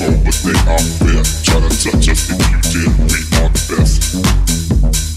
cold, but they are fair. Try to touch us if you did, we are the best.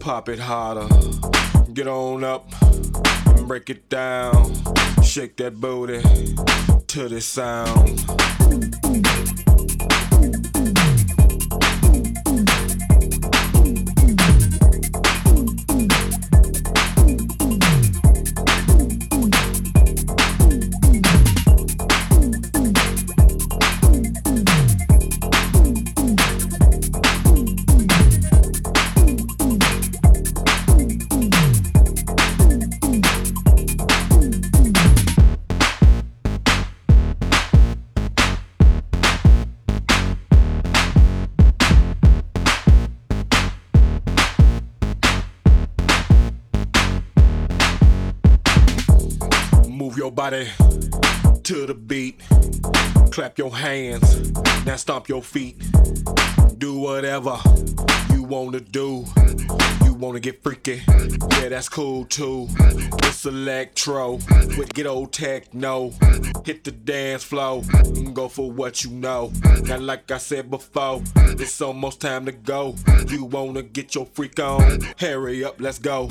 Pop it harder. Get on up and break it down. Shake that booty to the sound. body to the beat. Clap your hands, now stomp your feet. Do whatever you wanna do. You wanna get freaky, yeah, that's cool too. It's electro with get old techno. Hit the dance floor and go for what you know. Now, like I said before, it's almost time to go. You wanna get your freak on? Hurry up, let's go.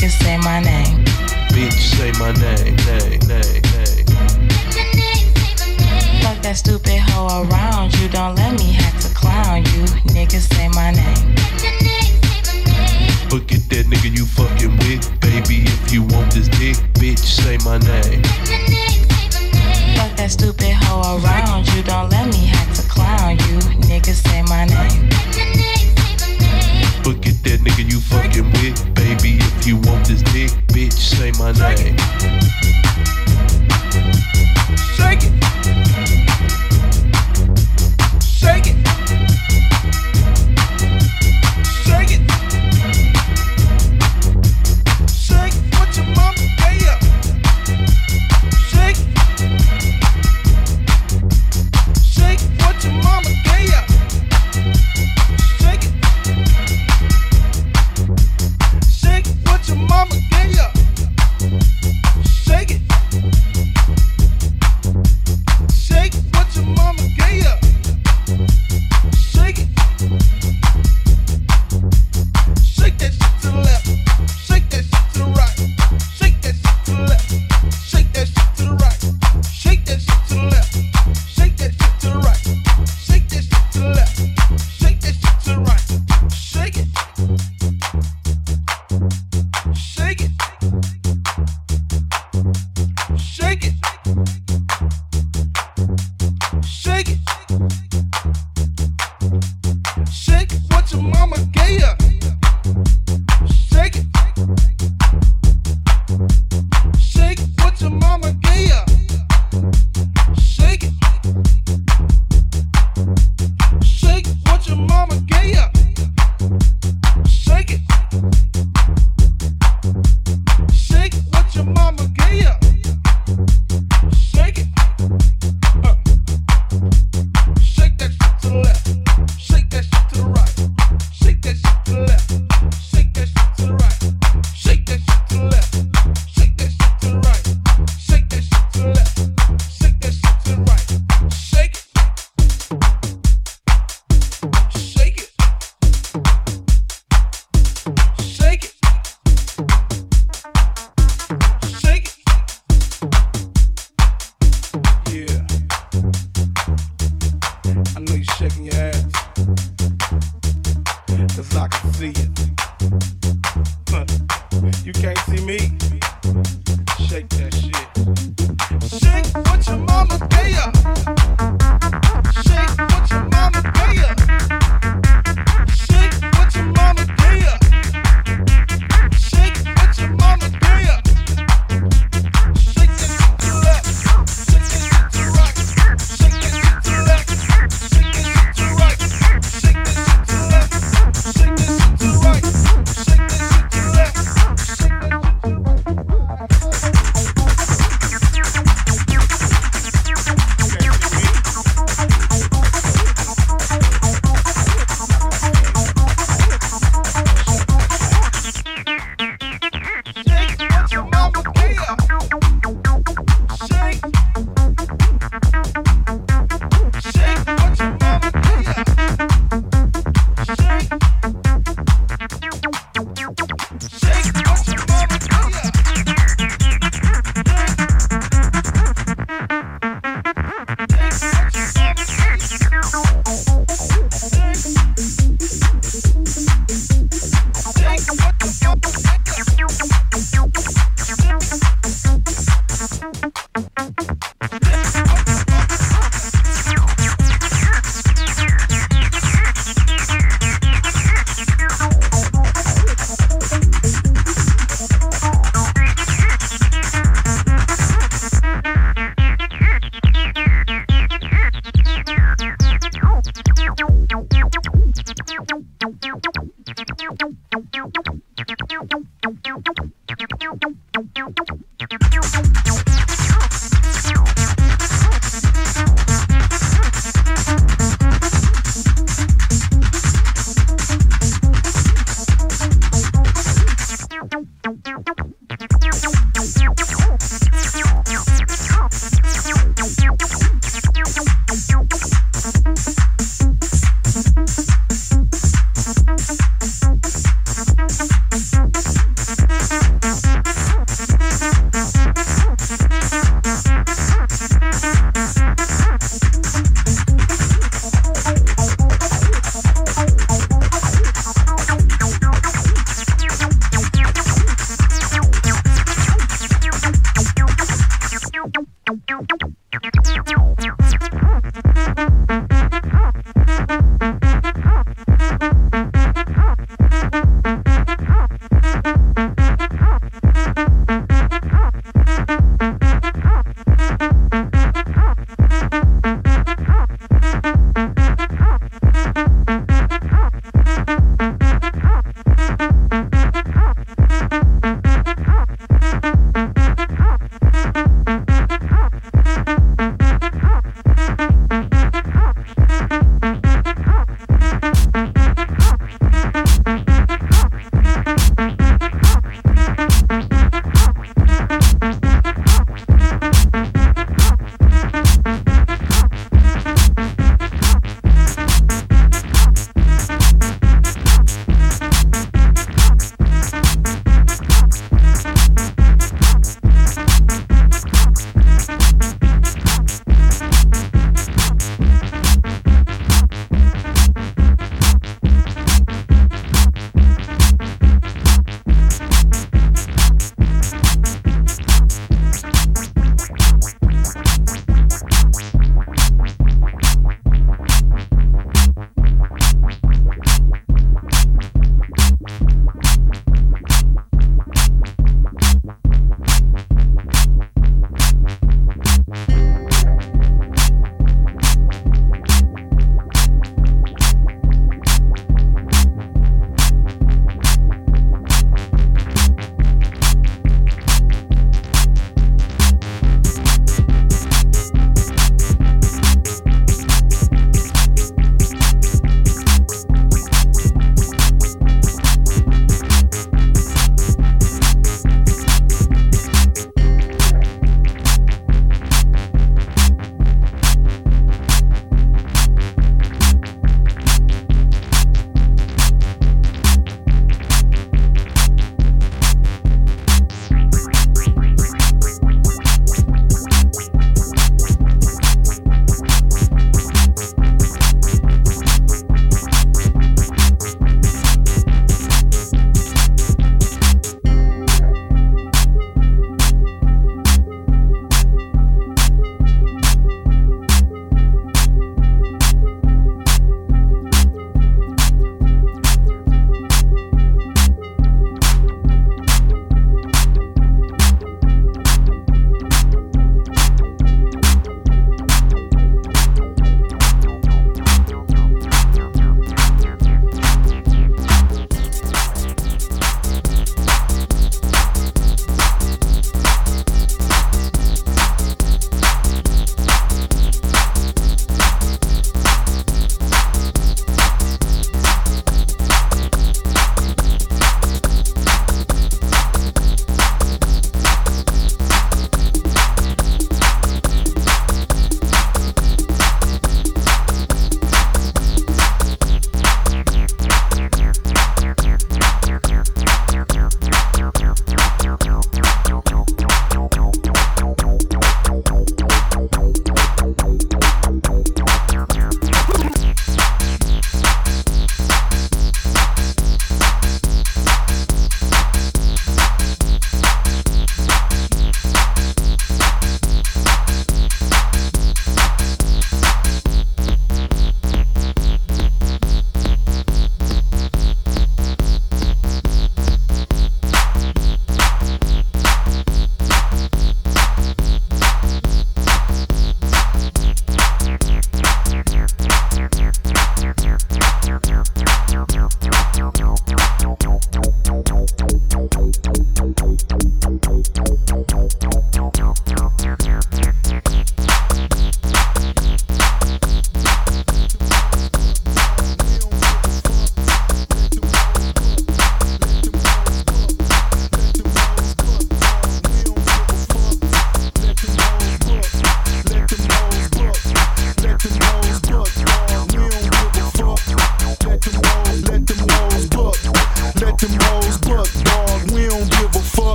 can say my name. Bitch, say my name, name, name. Fuck that stupid hoe around you. Don't let me have to clown you. Niggas say my name. Look at that nigga you fucking with, baby. If you want this dick, bitch, say my name. Fuck that stupid hoe around you. Don't let my name.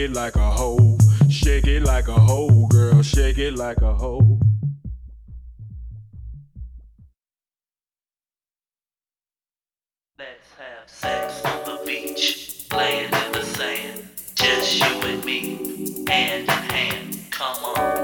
Shake it like a hoe. Shake it like a hoe, girl. Shake it like a hoe. Let's have sex on the beach, laying in the sand. Just you and me, hand in hand. Come on.